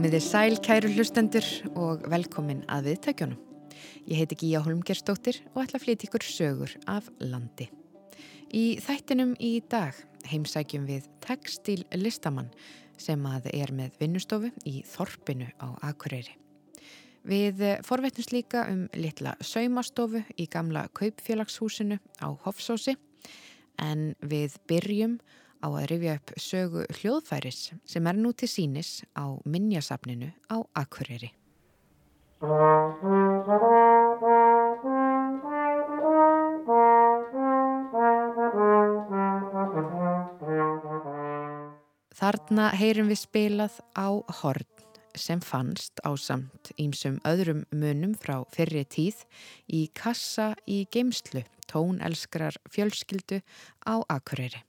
Komiði sæl kæru hlustendur og velkomin að viðtækjónum. Ég heiti Gíja Holmgerstóttir og ætla að flytja ykkur sögur af landi. Í þættinum í dag heimsækjum við textil listamann sem að er með vinnustofu í Þorpinu á Akureyri. Við forvetnumst líka um litla saumastofu í gamla kaupfélagshúsinu á Hofsósi en við byrjum á að rifja upp sögu hljóðfæris sem er nú til sínis á Minjasafninu á Akureyri. Þarna heyrum við spilað á horn sem fannst á samt ímsum öðrum munum frá fyrri tíð í kassa í geimslu tónelskrar fjölskyldu á Akureyri.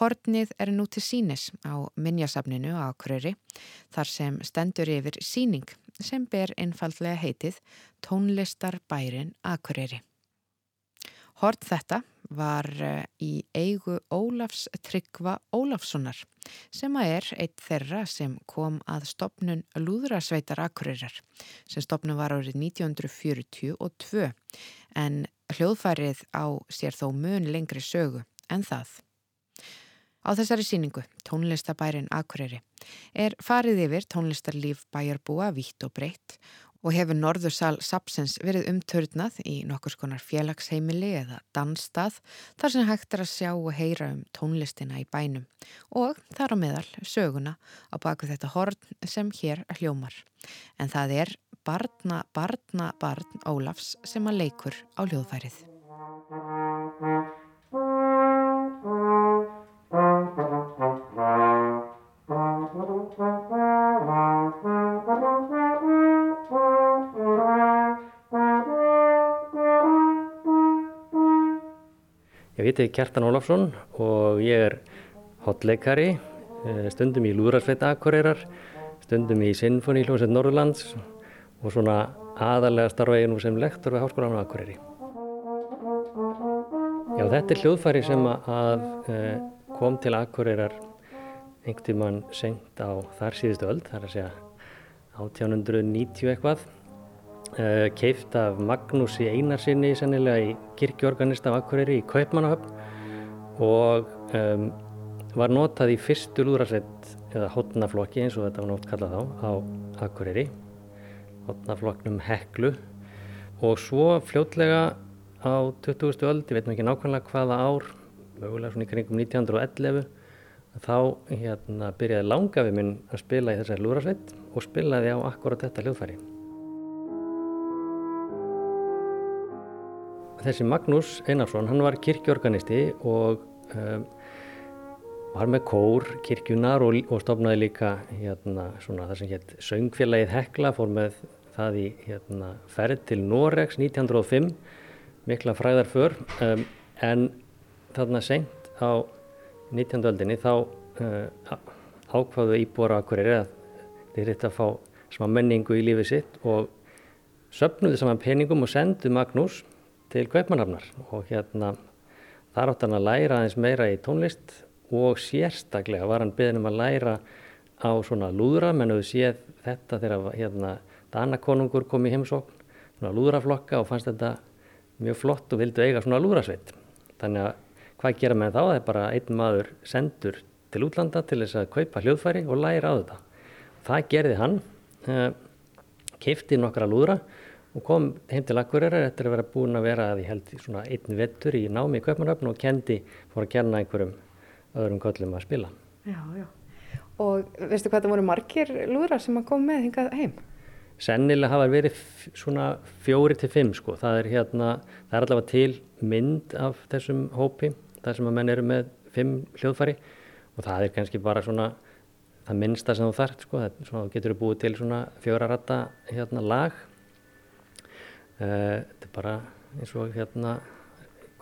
Hortnið er nú til sínis á Minjasafninu á Akureyri þar sem stendur yfir síning sem ber einfallega heitið Tónlistar bærin Akureyri. Hort þetta var eh, í eigu Ólafs Tryggva Ólafssonar sem að er eitt þeirra sem kom að stopnun Lúðrasveitar Akureyrar sem stopnun var árið 1942 en hljóðfærið á sér þó mun lengri sögu en það. Á þessari síningu, tónlistabærin Akureyri, er farið yfir tónlistarlíf bæjarbúa vitt og breytt og hefur Norðursal Sapsens verið umtörnað í nokkurs konar félagsheimili eða dansstað þar sem hægt er að sjá og heyra um tónlistina í bænum og þar á meðal söguna á baku þetta horn sem hér hljómar. En það er barna, barna, barn Ólafs sem að leikur á hljóðfærið. Ég heiti Kjartan Ólafsson og ég er hotleikari, eh, stundum í Lúðarsveit Akureyrar, stundum í Sinfoni hljómsveit Norðurlands og svona aðalega starfa ég nú sem lektor við Háskólan á Akureyri. Já, þetta er hljóðfæri sem að eh, kom til Akureyrar einhvern tíman senkt á þar síðustu öll, þar að segja 1890 eitthvað keift af Magnúsi Einarsinni sennilega í kirkjorganist af Akureyri í Kaupmannahöfn og um, var notað í fyrstu lúðrasveit eða hotnaflokki eins og þetta var nótt kallað á á Akureyri hotnaflokknum Heklu og svo fljótlega á 20. öld, ég veit nú ekki nákvæmlega hvaða ár mögulega svona í kringum 1911 þá hérna byrjaði langafi minn að spila í þessari lúðrasveit og spilaði á akkurat þetta hljóðfæri þessi Magnús Einarsson, hann var kirkjorganisti og um, var með kór kirkjunar og, og stofnaði líka hérna, svona, það sem hétt Söngfélagið Hekla, fór með það í hérna, ferð til Noregs 1905, mikla fræðar för, um, en þarna senkt á 19. öldinni þá uh, ákvaðu íbúar á Akureyri að þeir hitt að fá smá menningu í lífið sitt og söpnuði saman peningum og sendu Magnús til Kaupmannhafnar og hérna þar átt hann að læra aðeins meira í tónlist og sérstaklega var hann beðin um að læra á svona lúðra, mennuðu séð þetta þegar hérna Danakonungur kom í heimsókn, svona lúðraflokka og fannst þetta mjög flott og vildu eiga svona lúðrasveit. Þannig að hvað gera með þá? Það er bara einn maður sendur til útlanda til þess að kaupa hljóðfæri og læra á þetta. Það gerði hann, eh, keipti nokkra lúðra og kom heim til Akureyrar eftir að vera búin að vera að ég held svona einn vettur í námi í Kaupanöfn og kendi, fór að kenna einhverjum öðrum köllum að spila. Já, já. Og veistu hvað það voru margir lúðrar sem að koma með hingað heim? Sennilega hafa verið svona fjóri til fimm sko. Það er hérna, það er allavega til mynd af þessum hópi, þar sem að menn eru með fimm hljóðfari og það er kannski bara svona það minnsta sem þú þart sko. Það, svona, þú getur búið til svona fjóraratta hérna lag þetta er bara eins og hérna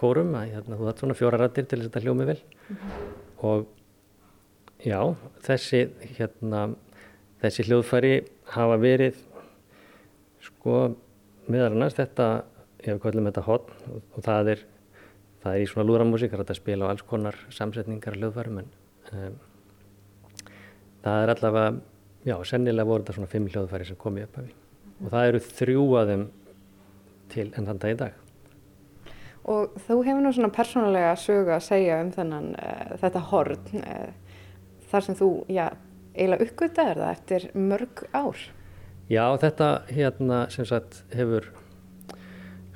kórum að hérna, þú þarf svona fjóra rættir til þess að þetta hljómi vel. Mm -hmm. og já, þessi hérna, þessi hljóðfæri hafa verið sko meðal annars þetta, ég hef kallið með þetta hotn og, og það er það er í svona er að spila á alls konar samsetningar hljóðfærum en um, það er allavega já, sennilega voru þetta svona fimm hljóðfæri sem komið upp af því og það eru þrjú að þeim til enn þann dag í dag. Og þú hefur nú svona persónulega sögu að segja um þennan uh, þetta horn uh, þar sem þú, já, eiginlega uppgötaður það eftir mörg ár. Já, þetta hérna sem sagt hefur,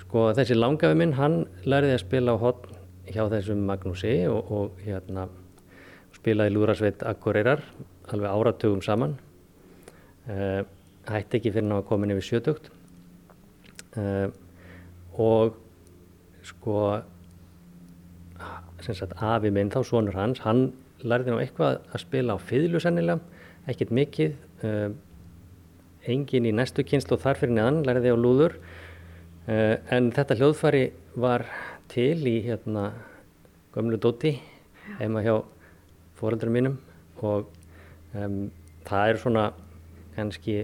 sko þessi langafi minn, hann lærði að spila á horn hjá þessum Magnúsi og, og hérna spilaði Lúrasveit Akureyrar alveg áratugum saman. Uh, hætti ekki fyrir ná að koma inn yfir sjötugt uh, og sko sem sagt afi minn þá svonur hans hann lærði nú eitthvað að spila á fiðlu sennilega, ekkert mikið uh, engin í næstu kynslu og þar fyrir neðan lærði á lúður. Uh, en þetta hljóðfari var til í hérna gömlu dóti heima hjá fóröldurum mínum. Og um, það er svona kannski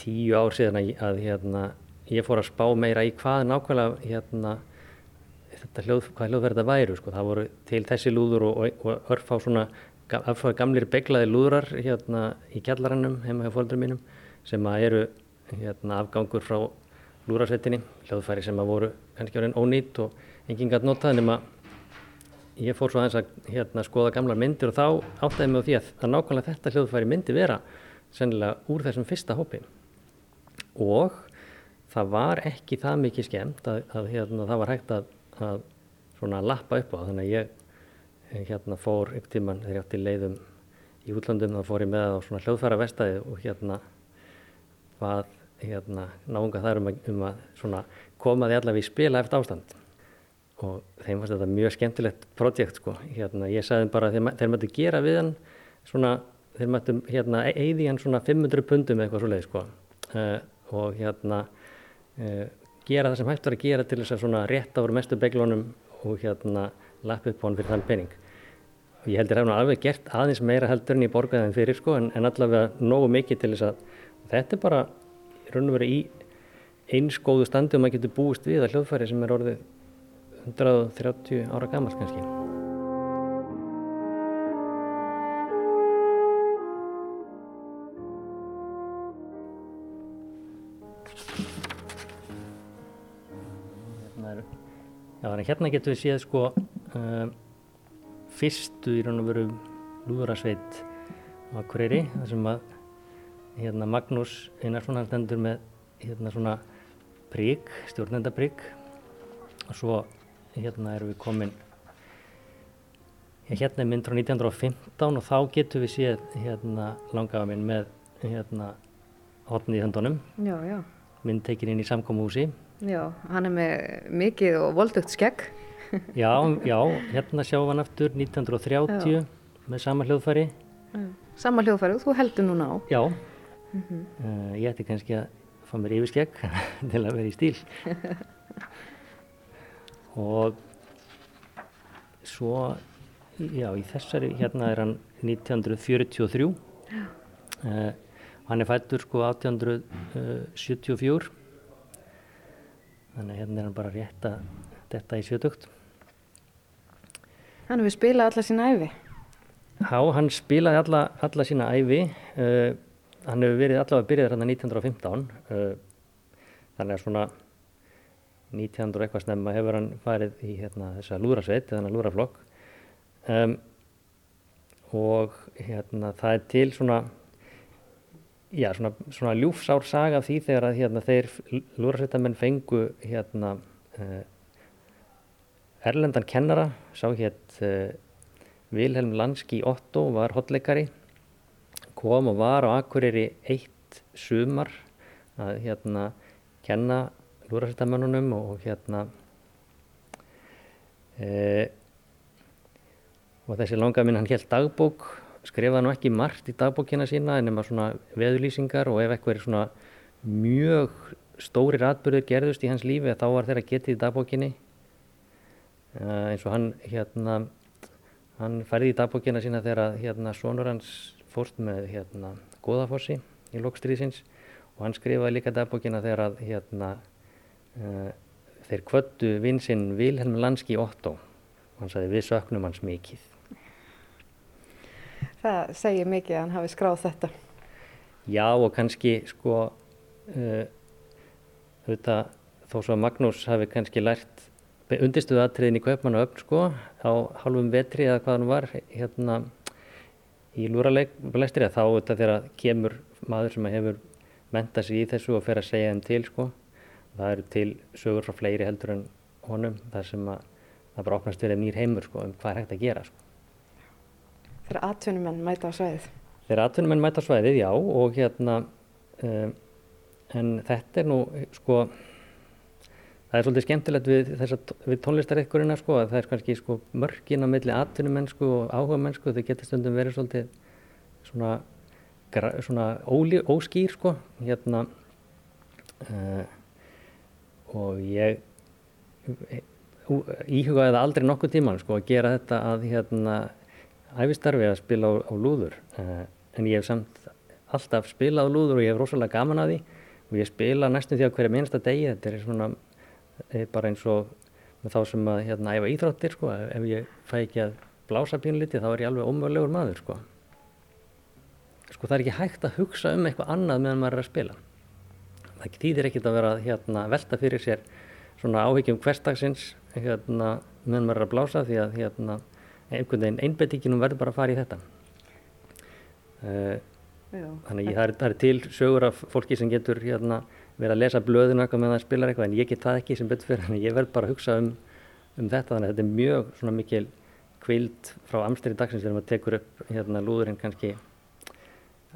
tíu ár síðan að, að hérna, ég fór að spá meira í hvað nákvæmlega hérna, hljóð, hvað hljóðverða væru sko. það voru til þessi lúður og, og, og örf á svona örfáði gamlir beglaði lúðrar hérna í kjallarannum heima hjá fólkdur mínum sem að eru hérna afgangur frá lúðrarsettinni hljóðfæri sem að voru kannski orðin ónýtt og enginn gæti notað nema ég fór svo aðeins að hérna skoða gamlar myndir og þá áttaði mig á því að, að nákvæmlega þetta hljóðfæri myndi vera sennilega úr þessum fyrsta hópi og það var ekki það mikið skemmt að, að hérna, það var hægt að, að svona lappa upp á. Þannig að ég eh, hérna fór ykkur tíman þegar ég átti leiðum í útlandum þá fór ég með á svona hljóðfæra vestæði og hérna var hérna náunga þar um að, um að svona komaði allavega í spila eftir ástand. Og þeim fannst þetta mjög skemmtilegt projekt sko. Hérna ég sagði bara þeir, þeir mættu gera við hann svona þeir mættu hérna eigði hann svona 500 pundum eitthvað svo leið sko. Uh, og hérna gera það sem hægt var að gera til þess að rétt ára mestu beglunum og hérna lappa upp á hann fyrir þann pening. Og ég heldur að það hefði alveg gert aðeins meira heldur en ég borgaði þeim fyrir sko en, en allavega nógu mikið til þess að þetta er bara raun og verið í eins góðu standi og maður getur búist við að hljóðfæri sem er orðið 130 ára gammal kannski. Þannig hérna getum við séð sko uh, fyrstu í raun og veru lúðurasveit á Akureyri þar sem að hérna Magnús Einarsson hann stendur með hérna svona prigg, stjórnendaprigg og svo hérna erum við komin hérna er mynd frá 1915 og þá getum við séð hérna langaða minn með hérna hotnið í höndunum. Mynd tekin inn í samkómuhúsi Já, hann er með mikið og voldugt skegg. já, já, hérna sjáum hann aftur 1930 já. með sama hljóðfæri. Já. Sama hljóðfæri og þú heldur núna á. Já, mm -hmm. uh, ég ætti kannski að fá mér yfir skegg til að vera í stíl. og svo, já, í þessari, hérna er hann 1943. Uh, hann er fættur sko 1874 þannig að hérna er hann bara rétt að detta í sjötugt. Hann hefur spilað alla sína æfi? Já, hann spilaði alla, alla sína æfi. Uh, hann hefur verið allavega að byrja þarna 1915. Uh, þannig að svona 1900 eitthvað snemma hefur hann farið í hérna, þessa lúðrasveit, þennan lúðraflokk. Um, og hérna það er til svona já, svona, svona ljúfsár saga af því þegar að hérna, þeir lúrasveitamenn fengu hérna uh, erlendan kennara sá hétt uh, Vilhelm Lanski Otto var hotleikari kom og var á Akureyri eitt sumar að hérna kenna lúrasveitamennunum og hérna uh, og þessi langa minn hann held dagbók skrifaði nú ekki margt í dagbókina sína en nema svona veðulýsingar og ef eitthvað er svona mjög stórir atbyrður gerðust í hans lífi þá var þeirra getið í dagbókinni. Uh, eins og hann hérna hann færði í dagbókina sína þegar hérna sonur hans fórst með hérna Góðafossi í lokstriðsins og hann skrifaði líka dagbókina þegar að hérna uh, þeir kvöttu vinsinn Vilhelm Lanski Otto og hann sagði við söknum hans mikið það segir mikið að hann hafi skráð þetta. Já og kannski sko uh, auðvitað þó svo að Magnús hafi kannski lært undirstuðu aðtriðin í Kaupmann og öfn sko á halvum vetri eða hvað hann var hérna í lúraleistri þá auðvitað þegar kemur maður sem hefur mentað sér í þessu og fer að segja þeim til sko það eru til sögur frá fleiri heldur en honum þar sem að það bara opnast verið nýr heimur sko um hvað er hægt að gera sko. Þegar atvinnumenn mæta á svæðið? Þegar atvinnumenn mæta á svæðið, já og hérna um, en þetta er nú sko það er svolítið skemmtilegt við, við tónlistarikkurina sko að það er kannski sko mörgin á milli atvinnumennsku og áhugamennsku þau getur stundum verið svolítið svona, svona ólí, óskýr sko hérna uh, og ég íhugaði það aldrei nokkuð tíman sko að gera þetta að hérna æfistarfi að spila á, á lúður. Uh, en ég hef samt alltaf spilað á lúður og ég hef rosalega gaman að því. Og ég spila næstum því á hverja minnsta degi. Þetta er svona er bara eins og þá sem að hérna æfa íþróttir sko. Ef ég fæ ekki að blása pínliti þá er ég alveg ómögulegur maður sko. Sko það er ekki hægt að hugsa um eitthvað annað meðan maður er að spila. Það þýðir ekkit að vera hérna velta fyrir sér svona áhyggjum hverstagsins hérna meðan maður er að blása því að hérna einhvern veginn einbettinginum verður bara að fara í þetta. Uh, þannig að það er, það er til sögur af fólki sem getur hérna verið að lesa blöðinu eitthvað með það að spila eitthvað en ég get það ekki sem betur fyrir en ég verð bara að hugsa um, um þetta þannig að þetta er mjög svona mikil kvild frá amsteri dagsins þegar maður tekur upp hérna lúðurinn kannski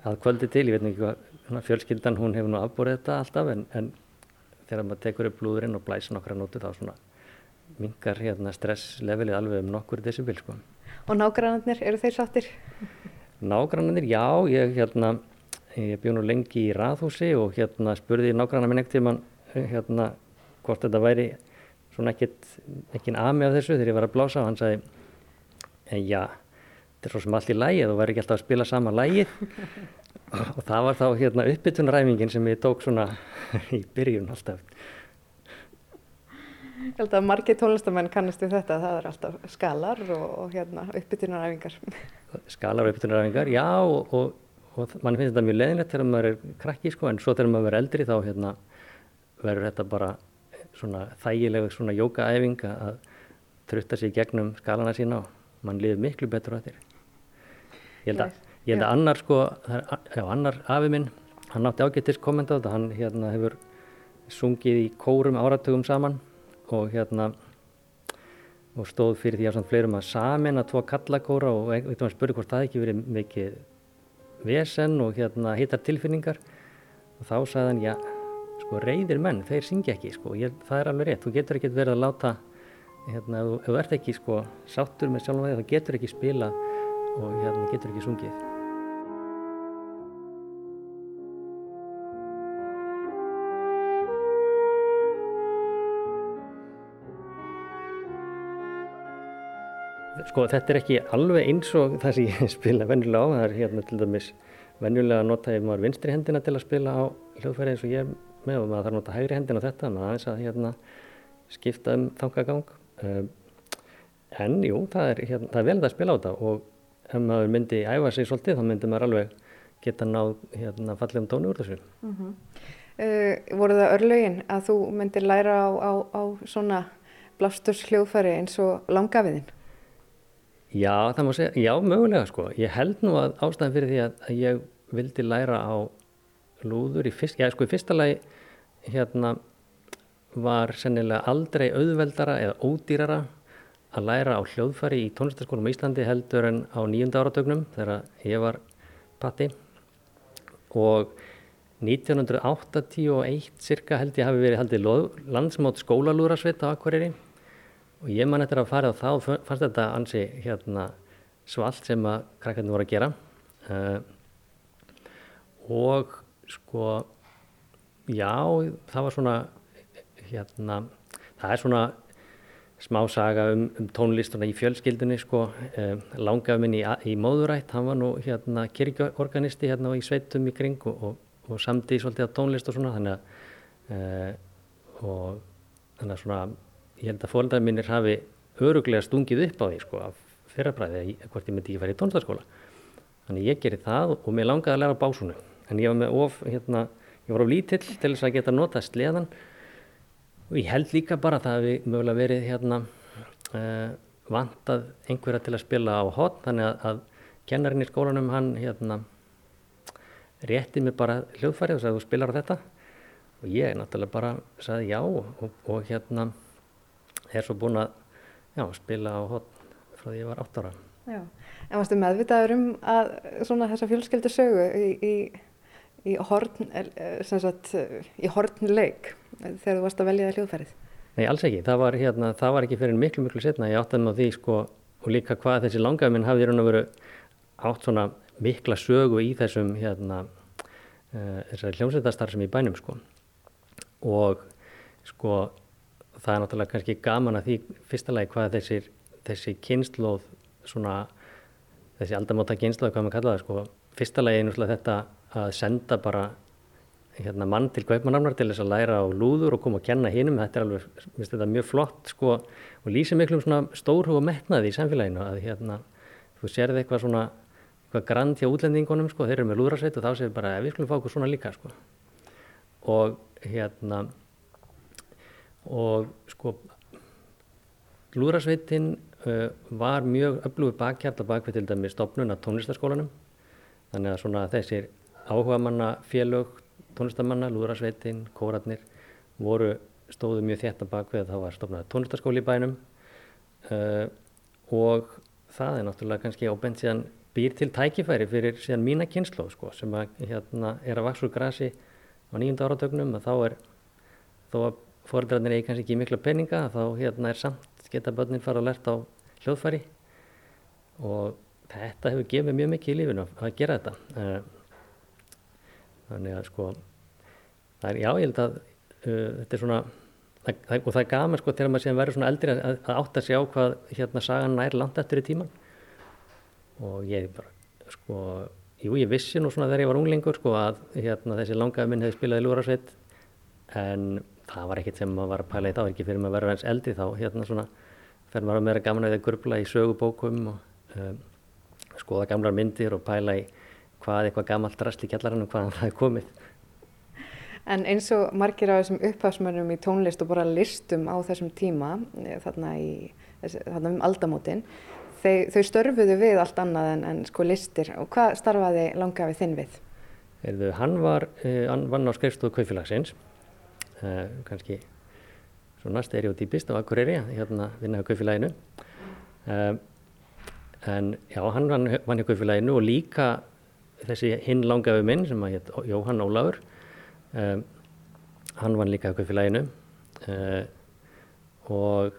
að kvöldi til, ég veit ekki hvað fjölskyldan hún hefur nú afbúrið þetta alltaf en, en þegar maður tekur upp lúðurinn og blæsa nokkra nótu þá svona mingar hérna stresslevelið alveg um nokkur decibil sko. Og nágrannarnir, eru þeir sattir? Nágrannarnir, já, ég hérna Ég bjóð nú lengi í raðhúsi og hérna spurði nágrannar minn ekkert tíma hérna hvort þetta væri svona ekkert, aðmi af þessu þegar ég var að blása og hann sagði en já, þetta er svo sem allt í lægi þú væri ekki alltaf að spila sama lægi og það var þá hérna uppbytunaræfingin sem ég tók svona í byrjun alltaf. Ég held að margir tónlistamenn kannastu þetta, það er alltaf skalar og, og hérna uppbytunaræfingar. Skalar og uppbytunaræfingar, já og, og og mann finnst þetta mjög leðinlegt þegar maður er krakki sko en svo þegar maður er eldri þá hérna, verður þetta bara svona þægileg svona jókaæfing að trutta sér gegnum skalana sína og mann liður miklu betur á þetta. Ég held að, ég held að annar sko, já annar afi minn, hann átti ágættist kommenta á þetta, hann hérna hefur sungið í kórum áratugum saman og hérna og stóð fyrir því að svona fleirum að samin að tvo kallakóra og eitthvað maður spurði hvort það ekki verið mikið vesen og hérna hittar tilfinningar. Og þá sagði hann já, sko reyðir menn, þeir syngja ekki sko, ég, það er alveg rétt, þú getur ekki verið að láta hérna, ef þú ert ekki sko sáttur með sjálf og því, þá getur ekki spila og hérna getur ekki sungið Sko þetta er ekki alveg eins og það sem ég spila venjulega á, það er hérna til dæmis venjulega að nota ef maður vinstri hendina til að spila á hljóðfæri eins og ég er með og maður þarf að nota hægri hendina á þetta, maður aðeins að hérna skipta um þangagang. Um, en jú, það er, hérna, það er vel að spila á þetta og ef maður myndi æfa sig svolítið þá myndi maður alveg geta náð hérna fallið um tónu úr þessu. Mm -hmm. uh, voru það örlögin að þú myndi læra á, á, á svona blasturs hljóðfæri eins og langafiðin? Já, það má segja, já, mögulega sko. Ég held nú að ástæðan fyrir því að, að ég vildi læra á lúður í fyrst, já sko í fyrsta lagi hérna var sennilega aldrei auðveldara eða ódýrara að læra á hljóðfæri í tónlistarskólum í Íslandi heldur en á nýjunda áratögnum þegar ég var patti og 1981 cirka held ég hafi verið haldið landsmátt skólalúðrasveit á Akvarýri og ég man eftir að fara þá fannst þetta ansi hérna svalt sem að krakkarnir voru að gera. Uh, og sko já það var svona hérna það er svona smá saga um, um tónlistuna í fjölskyldunni sko. Um, langað minn í, í móðurætt hann var nú hérna kirkjorganisti hérna í sveitum í kring og, og, og samdi svolítið á tónlist og svona þannig að uh, og þannig að svona ég held að fólkdæðin minnir hafi öruglega stungið upp á því sko af fyrrabræði hvort ég myndi ekki fara í tónstaskóla þannig ég gerir það og mér langaði að læra básunu en ég var með of, hérna, ég var of lítill til þess að geta nota sleðan og ég held líka bara það að við mögulega verið hérna uh, vantað einhverja til að spila á hot þannig að, að kennarinn í skólanum hann hérna rétti mig bara hljóðfæri og sagði þú spilar á þetta. Og ég náttúrulega bara sagði já og, og hérna er svo búin að já, spila á hot frá því ég var 8 ára. Já, en varstu meðvitaður um að svona þessa fjölskyldu sögu í, í, í horn sagt, í hornleik þegar þú varst að velja það hljóðfærið? Nei, alls ekki, það var, hérna, það var ekki fyrir miklu miklu setna, ég áttaði með því sko og líka hvað þessi langaðminn hafði í raun og veru átt svona mikla sögu í þessum hérna uh, þessari hljómsveitastar sem í bænum sko. Og sko það er náttúrulega kannski gaman að því fyrsta lagi hvað þessir, þessi kynnslóð svona þessi aldamóta kynnslóð hvað maður kalla það sko fyrsta lagi er náttúrulega þetta að senda bara hérna, mann til kaupmanarnar til þess að læra á lúður og koma að kenna hinnum þetta er alveg, minnst þetta mjög flott sko og lýsir miklum svona stórhug og metnaði í samfélaginu að hérna þú sérði eitthvað svona eitthvað grand hjá útlendingunum sko, þeir eru með lúðrasveit og þá við bara við skulum fá okkur svona líka sko. og hérna og sko lúðrasveitin uh, var mjög öflugur bakkjart að bakvið til dæmi stopnun að tónlistaskólanum þannig að svona þessir áhuga manna félög tónlistamanna, lúðrasveitin, kóratnir voru stóðu mjög þétt að bakvið að það var stopnað tónlistaskóli í bænum. Uh, og það er náttúrulega kannski ábent síðan býr til tækifæri fyrir síðan mína kynslu sko, sem að, hérna, er að vaks úr grasi á nýjunda áratögnum þá er þó að fóreldrarnir eigi kannski ekki mikla peninga þá hérna, er samt geta börnin fara að lerta á hljóðfæri. Og þetta hefur gefið mjög mikið í lífinu að gera þetta. Eh, þannig að sko það er já ég held að uh, þetta er svona það, og það er gaman sko þegar maður séðan verður svona eldri að, að átta sig á hvað hérna sagan nær langt eftir í tíman og ég bara, sko, jú ég vissi nú svona þegar ég var unglingur sko að hérna þessi langaði minn hefði spilað í Lúrasveit en það var ekkert sem maður var að pæla í þá, ekki fyrir maður að vera eins eldri þá hérna svona fer maður að meira gaman að gurgla í sögubókum og um, skoða gamlar myndir og pæla í hvað eitthvað gamalt rast í kjallarinn og hvaðan það er komið. En eins og margir af þessum upphafsmönnum í tónlist og bara listum á þessum tíma, eh, þarna, í, þarna um aldamótin, þau, þau störfuðu við allt annað en, en sko listir og hvað starfaði langafi þinn við? Erðu, hann var, uh, hann vann á skrifstofu kaufélagsins, kannski svona stereotypist á Akureyri, hérna vinnaði kaufélaginu. Uh, en já, hann vann, í kaufélaginu og líka þessi hinn langafi minn sem að hétt Jóhann Ólafur, hann vann líka í kaufélaginu og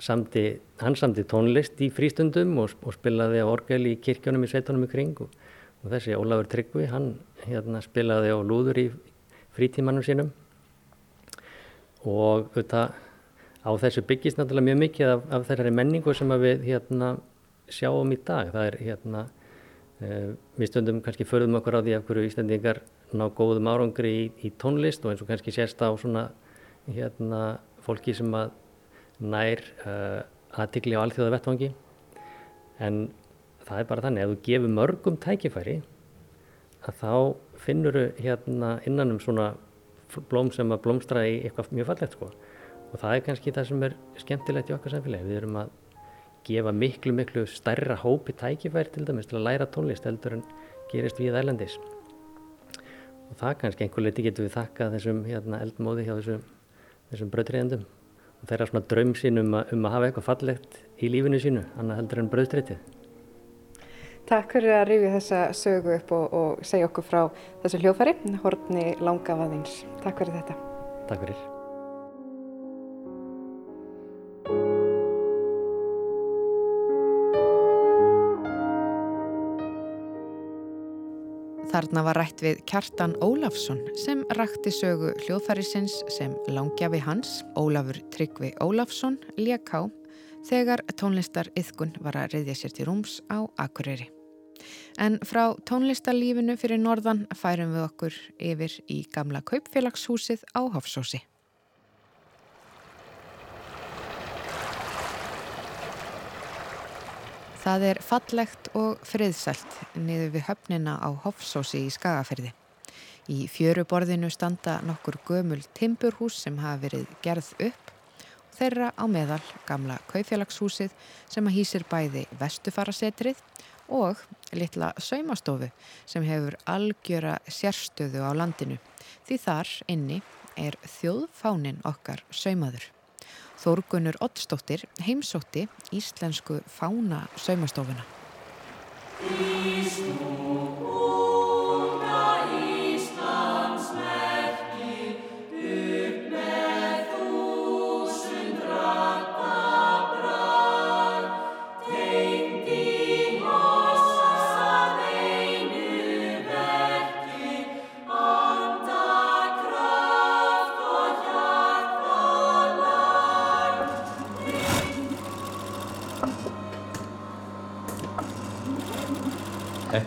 samti, hann samti tónlist í frístundum og, og spilaði á orgel í kirkjónum í sveitunum í kring og, og þessi Ólafur Tryggvi, hann hérna, spilaði á lúður í frítímanum sínum og þetta, á þessu byggist náttúrulega mjög mikið af, af þessari menningu sem við hérna, sjáum í dag. Það er hérna, uh, við stundum kannski förðum okkur á því af hverju Íslandingar ná góðum árangri í, í tónlist og eins og kannski sérst á svona hérna, fólki sem að nær uh, aðtikli á alþjóða vettvangi en það er bara þannig að þú gefur mörgum tækifæri að þá finnur hérna innan um svona blóm sem að blómstra í eitthvað mjög fallegt sko. Og það er kannski það sem er skemmtilegt í okkar samfélagi. Við erum að gefa miklu miklu stærra hópi tækifæri til dæmis til að læra tónlist heldur en gerist við ælendis og það kannski einhver leiti getur við þakka þessum hérna, eldmóði hjá þessum, þessum bröðriðendum og þeirra svona draum sín um að, um að hafa eitthvað fallegt í lífinu sínu, annað heldur en bröðstreitið. Takk fyrir að rifja þessa sögu upp og, og segja okkur frá þessu hljófari, Hortni Langafaðins. Takk fyrir þetta. Takk fyrir. Þarna var rætt við Kjartan Ólafsson sem rakti sögu hljóðfærisins sem langjafi hans, Ólafur Tryggvi Ólafsson, léká þegar tónlistar yðkun var að reyðja sér til rúms á Akureyri. En frá tónlistarlífinu fyrir norðan færum við okkur yfir í gamla kaupfélagshúsið á Hofsósi. Það er fallegt og friðsælt niður við höfnina á Hofsósi í Skagafyrði. Í fjöruborðinu standa nokkur gömul timburhús sem hafa verið gerð upp þeirra á meðal gamla kaufélagshúsið sem að hýsir bæði vestufarasetrið og litla saumastofu sem hefur algjöra sérstöðu á landinu því þar inni er þjóðfánin okkar saumaður. Þórgunur Ottstóttir heimsótti íslensku fána saumastofuna. Þetta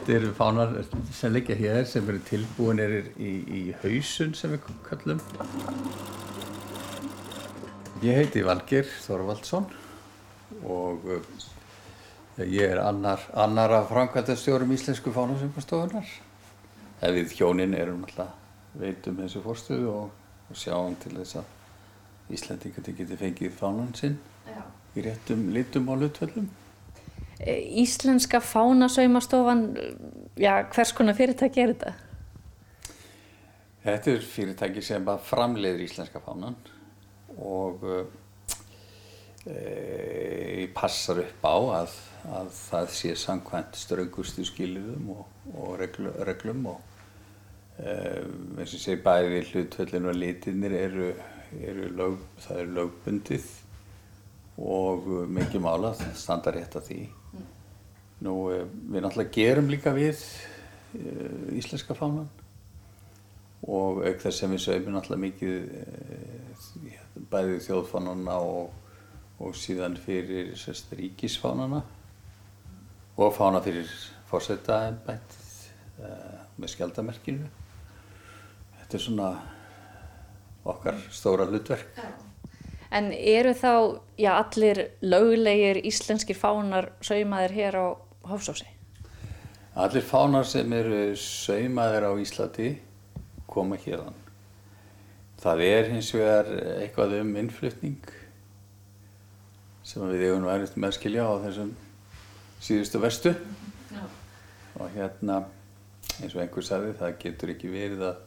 eru fánar sem liggja hér sem eru tilbúinir í, í hausun sem við kallum. Ég heiti Valgir Þorvaldsson og uh, ég er annar, annar af framkvæmtastjórum Íslensku fánasömbastofunar. Við hjónin erum alltaf veitum þessu fórstuðu og, og sjáum til þess að Íslandingar geti fengið fánan sinn Já. í réttum litum og lutvöldum. Íslenska fánasaumastofan, já, hvers konar fyrirtæki er þetta? Þetta er fyrirtæki sem bara framleiður íslenska fánan og e, passar upp á að, að það sé samkvæmt straugustu skiliðum og, og reglu, reglum og eins og sé bæði hlutvöldin og litinir eru, eru lög, það er lögbundið og mikið mála standa rétt að því. Nú, eh, við náttúrulega gerum líka við uh, íslenska fánan og auk þess sem við sögum náttúrulega mikið uh, bæðið þjóðfánana og, og síðan fyrir sérst, ríkisfánana og fána fyrir fórsetaðinbæntið uh, með skjaldamerkinu. Þetta er svona okkar stóra hlutverk. En eru þá já, allir löglegir íslenskir fánar saumaðir hér á Hofsósi? Allir fánar sem eru saumaðir á Íslandi koma hérðan. Það er hins vegar eitthvað um innflutning sem við eigum værið með að skilja á þessum síðustu verstu. Já. Og hérna, eins og einhver sagði, það getur ekki verið að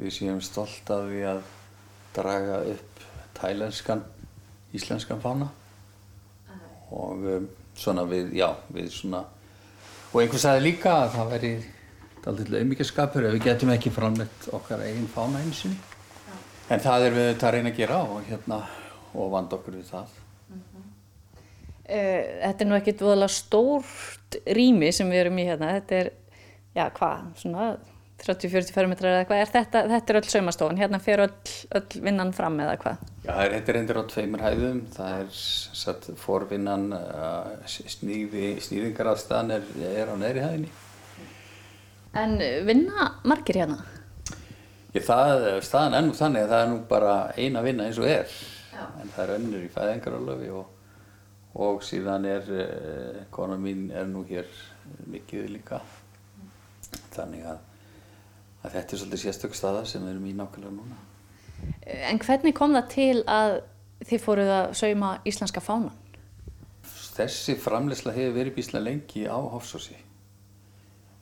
við séum stolt af því að draga upp tælenskan, íslenskan fána. Og um, svona við, já, við svona og einhvers sagði líka að það væri alltaf auðmyggjaskapur ef við getum ekki framleitt okkar eigin fána einsinni en það er við þetta að reyna að gera og hérna og vanda okkur við það. Mm -hmm. Þetta er nú ekkit voðalega stórt rými sem við erum í hérna. Þetta er, já hvað, svona 30-40 fermetrar eða hvað er þetta, þetta er öll saumastofan, hérna fer öll, öll vinnan fram eða hvað? Já, þetta er endur á tveimur hæðum, það er satt forvinnan, uh, sníði, sníðingaraðstæðan er, er á neðri hæðinni. En vinna margir hérna? Ég, það, staðan nú þannig að það er nú bara eina vinna eins og er, Já. en það er önnur í fæðingarálöfi og, og síðan er, uh, kona mín er nú hér mikið líka, þannig að að þetta er svolítið sérstök staða sem við erum í nákvæmlega núna. En hvernig kom það til að þið fóruð að sauma íslenska fánan? Þessi framleysla hefur verið bíslega lengi á Hofsósi.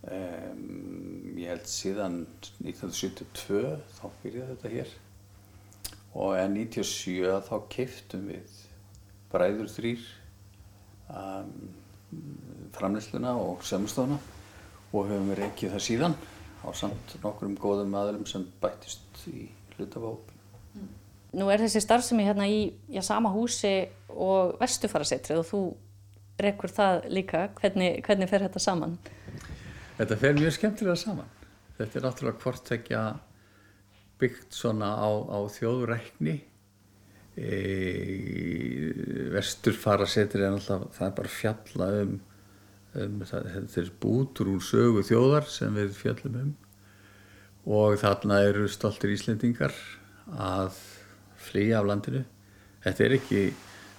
Um, ég held síðan 1972 þá byrjaði þetta hér og en 1997 þá keiftum við bræður þrýr um, framleysluna og sömustofna og höfum við reykið það síðan á samt nokkrum góðum aðlum sem bættist í hlutafápi. Mm. Nú er þessi starfsemi hérna í já, sama húsi og vestufarasetrið og þú rekkur það líka. Hvernig, hvernig fer þetta saman? Þetta fer mjög skemmtilega saman. Þetta er náttúrulega hvort ekki að byggt svona á, á þjóðrækni. E, vesturfarasetrið er náttúrulega, það er bara fjalla um um, þetta er bútur úr sögu þjóðar sem við fjallum um. Og þarna eru stoltir Íslendingar að flýja af landinu. Þetta er ekki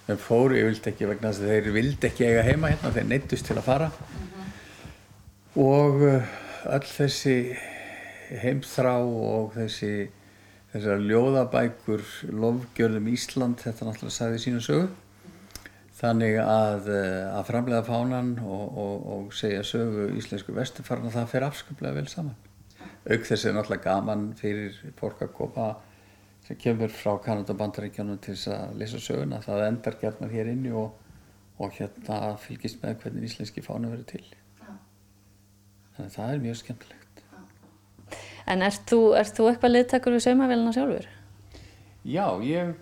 en fóru yfirlt ekki vegna þess að þeir vildi ekki eiga heima hérna, þeir neittust til að fara. Og uh, öll þessi heimþrá og þessi þessar ljóðabækur lofgjörðum Ísland, þetta náttúrulega sagði sínu sögu þannig að, uh, að framlega fánan og, og, og segja sögu íslensku vesturfarna það fer afskaplega vel saman. Auk þess er náttúrulega gaman fyrir fólk að koma sem kemur frá Kanada og Bandaríkjónum til þess að lesa söguna. Það endar gerðnar hér inni og, og hérna fylgist með hvernig íslenski fánu verður til. Þannig að það er mjög skemmtilegt. En ert þú, ert þú eitthvað liðtakur við saumavélina sjálfur? Já, ég,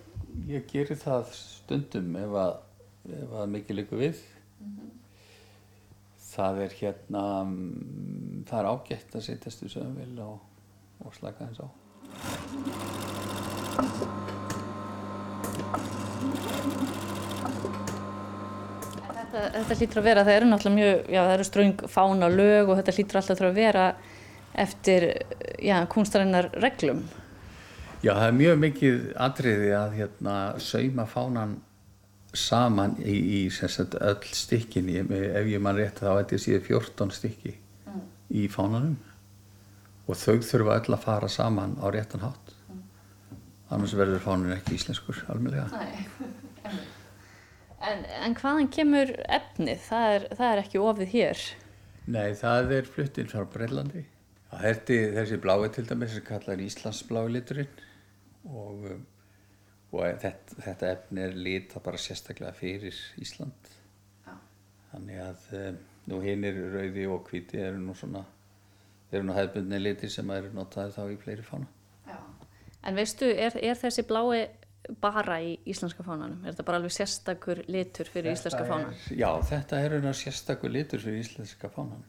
ég gerir það stundum ef að, að mikið líku við það er hérna mm, það er ágætt að setjast í sögumvél og, og slaka eins á Þetta, þetta hlýtur að vera, það eru náttúrulega mjög, já það eru ströng fána lög og þetta hlýtur alltaf að vera eftir, já, kunstarinnar reglum. Já, það er mjög mikið atriði að hérna sauma fánan saman í, í sagt, öll stykkin ef ég mann rétt þá ætti ég síðan 14 stykki í fánanum. Og þau þurfa öll að fara saman á réttan hátt. Annars verður fánin ekki íslenskur almeinlega En, en hvaðan kemur efnið? Það er, það er ekki ofið hér. Nei, það er fluttinn frá er þessi blái til dæmis sem kallar Íslandsblái liturinn og, og þetta, þetta efni er lita bara sérstaklega fyrir Ísland Já. þannig að um, nú hinn er rauði og hviti eru nú svona eru nú hefðbundni litir sem eru notaði þá í fleiri fána Já. En veistu, er, er þessi blái bara í íslenska fánanum? Er þetta bara alveg sérstakur litur fyrir íslenska fánan? er, Já, þetta er einu sérstakur litur fyrir íslenska fánan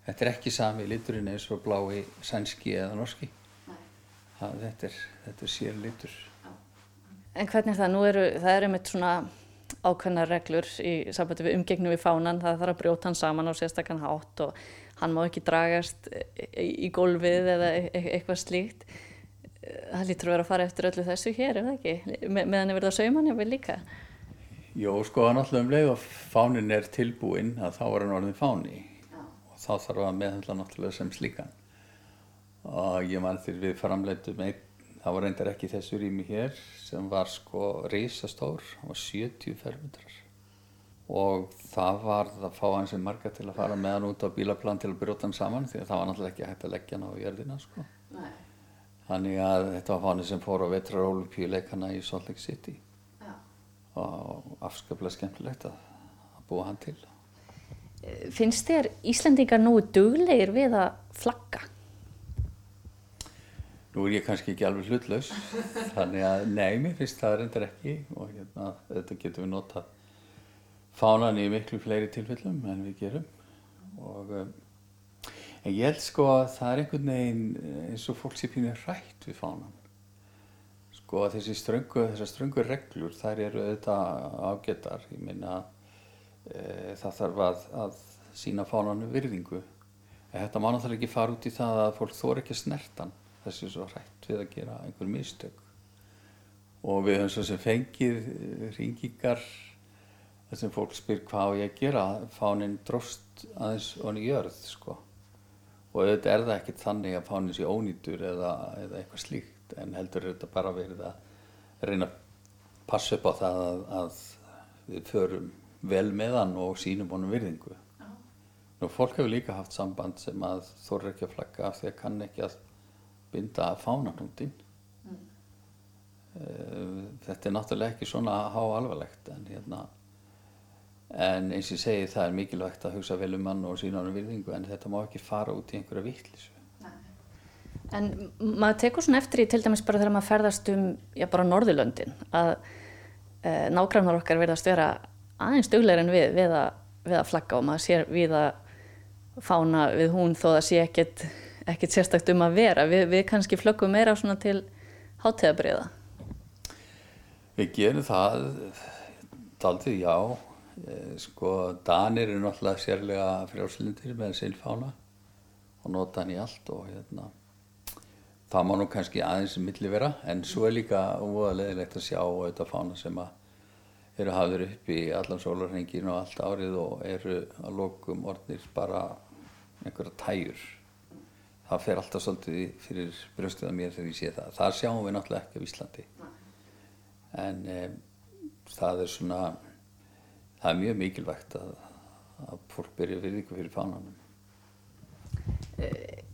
Þetta er ekki sami liturinn eins og blái sænski eða norski það, þetta, er, þetta er sér litur En hvernig er það? Nú eru, það eru mitt svona ákveðna reglur í sambandi við umgengnu við fánan, það þarf að brjóta hann saman á sérstakann hátt og hann má ekki dragast í, gólfið eða e e eitthvað slíkt. Það lítur að vera að fara eftir öllu þessu hér, ef það ekki? Me meðan er verið að sauma hann, vil líka. Jó, sko, hann alltaf um leið og fánin er tilbúinn að þá er hann orðin fáni Já. og þá þarf að meðhandla náttúrulega sem slíkan og ég man þegar við framleitum einn það var reyndar ekki þessu rými hér sem var sko reysastór það var 70 fermetrar og það var að fá hans sem marga til að fara með hann út á bílaplan til að brjóta hann saman því að það var náttúrulega ekki hægt að leggja hann á jörðina sko. þannig að þetta var fáni sem fór á vetrarólupíuleikana í Salt Lake City Já. og afskaplega skemmtilegt að, að búa hann til Finnst þér Íslendingar nú duglegir við að flagga? Nú er ég kannski ekki alveg hlutlaus, þannig að nei, mér finnst það reyndar ekki og hérna, þetta getum við notað fánan í miklu fleiri tilfellum en við gerum. Og, um, en ég held sko að það er einhvern veginn eins og fólk sé pínir rætt við fánan. Sko að þessi ströngu, þessar ströngu reglur, þær eru auðvitað ágættar, ég minna e, það þarf að, að sína fánanu virðingu. En þetta má náttúrulega ekki fara út í það að fólk þór ekki snertan þessi svo hrætt við að gera einhver mistök. Og við höfum svo sem fengið ringingar þar sem fólk spyr hvað á ég að gera? Fánin dróst aðeins onni jörð sko. Og auðvitað er það ekkert þannig að fánin sé ónýtur eða, eða eitthvað slíkt en heldur þetta bara verið að reyna að passa upp á það að, að við förum vel með hann og sínum honum virðingu. Nú, fólk hefur líka haft samband sem að þorður ekki að flagga af því að kann ekki að binda fánanútin mm. þetta er náttúrulega ekki svona há alvarlegt en hérna en eins og ég segi það er mikilvægt að hugsa vel um mann og sína hann um virðingu en þetta má ekki fara út í einhverja vittlisu En maður tekur svona eftir í til dæmis bara þegar maður ferðast um já bara Norðurlöndin að e, nágrannar okkar verðast vera aðeins duglegar en við við að, við að flagga og maður sér við að fána við hún þó það sé ekkert ekkert sérstakt um að vera. Vi, við kannski flöggum meira svona til hátíðabriða. Við gerum það, daldið já. Sko, Danir eru náttúrulega sérlega frjálslindir með silfána og nota hann í allt og hérna, það má nú kannski aðeins milli vera en svo er líka óaðleðilegt að sjá auðvitað fána sem að eru hafður upp í allan sólarhengin og allt árið og eru að lokum orðnir bara einhverja tæjur það fer alltaf svolítið fyrir brjóstuða mér þegar ég sé það það sjáum við náttúrulega ekki á Íslandi en um, það er svona það er mjög mikilvægt að, að fólk byrja við ykkur fyrir fánanum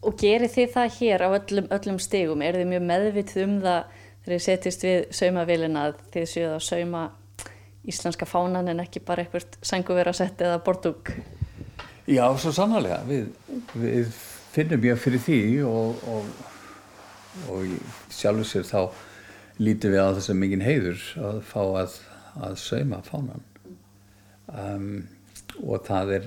Og gerir þið það hér á öllum, öllum stigum? Er þið mjög meðvitið um það þegar þið setjast við saumavilina að þið séuð að sauma íslenska fánan en ekki bara eitthvað sanguvera-sett eða bortúk? Já, svo sannlega. Við, við finnum mjög fyrir því og, og, og sjálfur sér þá lítið við að þess að mikinn heiður að fá að, að sauma fánan. Um, og það er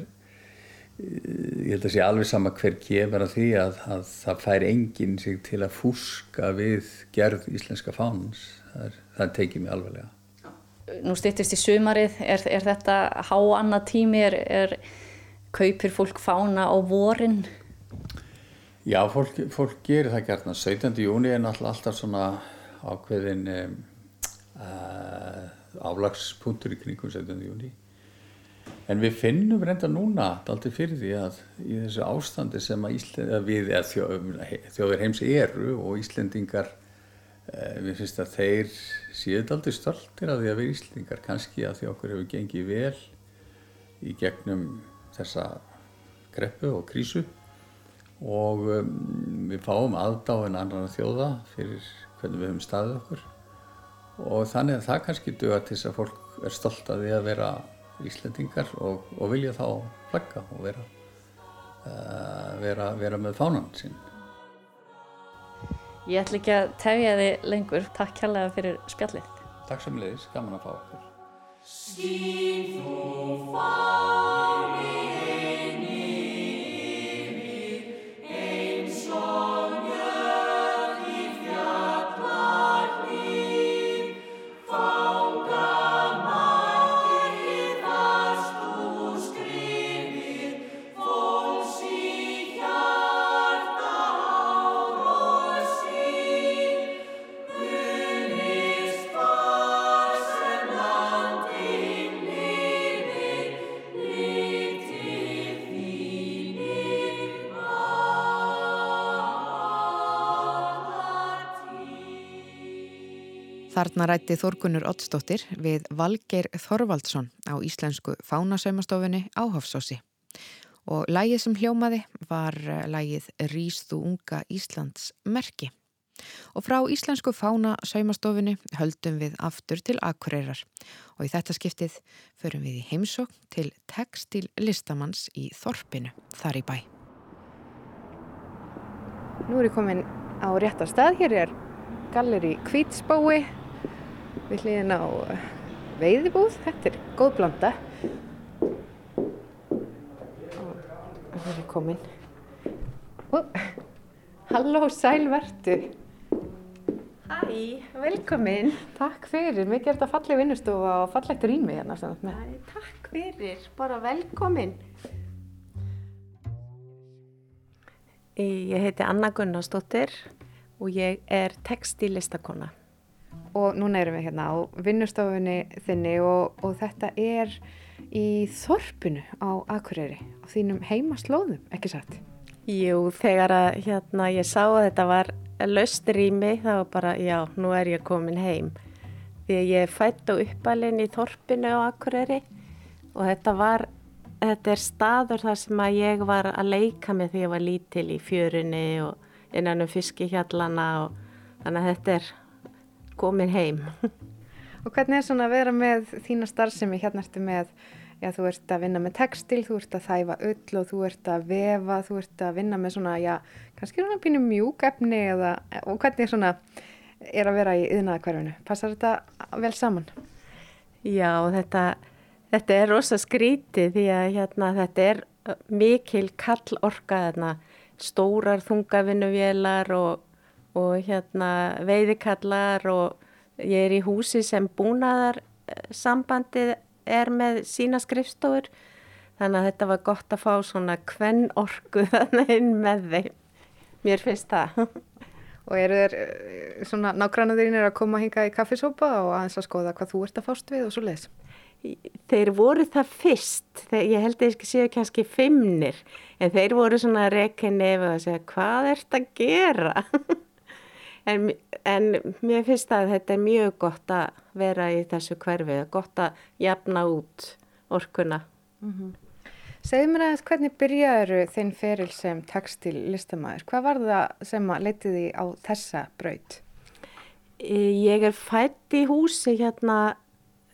ég held að sé alveg sama hver gefur að því að, að það fær enginn sig til að fúska við gerð íslenska fánans það, það tekið mér alveglega Nú stýttist í sumarið er, er þetta há annað tími er, er kaupir fólk fána á vorin? Já, fólk, fólk gerir það gert 17. júni er náttúrulega alltaf svona ákveðin um, uh, aflagspunktur í kringum 17. júni En við finnum reynda núna aldrei fyrir því að í þessu ástandi sem að Ísland, við eða þjó, þjóðir heims eru og Íslendingar, eh, við finnst að þeir séu aldrei stoltir að því að við Íslendingar kannski að því okkur hefur gengið vel í gegnum þessa greppu og krísu og um, við fáum aðdáinn annar þjóða fyrir hvernig við höfum staðið okkur og þannig að það kannski duða til þess að fólk er stolt að því að vera Íslendingar og, og vilja þá flagga og vera, uh, vera, vera með fánan sín. Ég ætla ekki að tefja þið lengur. Takk kærlega fyrir spjallið. Takk sem leiðis, gaman að fá okkur. Þarna rætti Þorgunur Ottsdóttir við Valgeir Þorvaldsson á íslensku fánasaumastofunni á Hofsósi. Og lægið sem hljómaði var eh, lægið Rýstu unga Íslands merki. Og frá íslensku fánasaumastofunni höldum við aftur til Akureyrar. Og í þetta skiptið förum við í heimsók til textil listamanns í Þorpinu, þar í bæ. Nú er ég komin á réttar stað. Hér er galleri Kvítsbái við hliðin á eh, veiðibúð. Þetta er góð blanda. Og það er komin. Ó, halló, sælvertu. Hæ, velkomin. Takk fyrir. Mikið er þetta falleg vinnustofa og fallegt rými hérna. Æ, takk fyrir, bara velkomin. Ég heiti Anna Gunnarsdóttir og ég er textilistakona. Og núna erum við hérna á vinnustofunni þinni og, og þetta er í þorpinu á Akureyri, á þínum heimaslóðum, ekki satt? Jú, þegar að hérna, ég sá að þetta var löst rými þá bara, já, nú er ég komin heim. Því að ég fætt á uppalinn í þorpinu á Akureyri og þetta var, þetta er staður þar sem að ég var að leika með því að ég var lítil í fjörunni og innan um fiskihjallana og þannig að þetta er komin heim. Og hvernig er svona að vera með þína starfsemi? Hérna ertu með, já, þú ert að vinna með textil, þú ert að þæfa öll og þú ert að vefa, þú ert að vinna með svona, já, kannski svona pínu mjúkefni eða, og hvernig er svona, er að vera í yðnaðakverfinu? Passar þetta vel saman? Já, þetta, þetta er rosa skrítið því að hérna, þetta er mikil kall orka, hérna, stórar þungavinnuvélar og, og hérna, veiðikallar og ég er í húsi sem búnaðar sambandið er með sína skrifstofur þannig að þetta var gott að fá svona kvenn orku þannig inn með þeim. Mér finnst það. Og eru þeir eh, svona nágrannaðurinn að koma hinga í kaffisópa og aðeins að skoða hvað þú ert að fást við og svo leiðis? Þeir voru það fyrst, þeir, ég held að ég séu kannski fimmnir, en þeir voru svona að reyka nefið og segja hvað ert að gera? en, en mér finnst að þetta er mjög gott að vera í þessu hverfið, gott að jafna út orkuna. Mm -hmm. Segðu mér aðeins hvernig byrjaður þinn feril sem tekstil listamæður? Hvað var það sem að leytið því á þessa braut? Ég er fætt í húsi hérna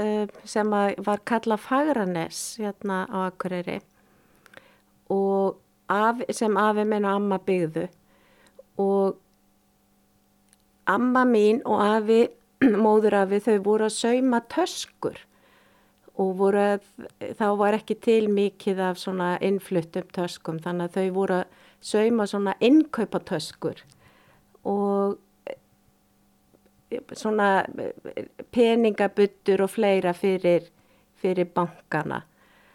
uh, sem var kallað Fagranes hérna á Akureyri og af, sem afi minn og amma byggðu og amma mín og afi, móður afi, þau voru að sauma töskur og voru að, þá var ekki til mikið af svona innfluttum töskum þannig að þau voru að sauma svona innkaupa töskur og eh, svona eh, peningabuttur og fleira fyrir, fyrir bankana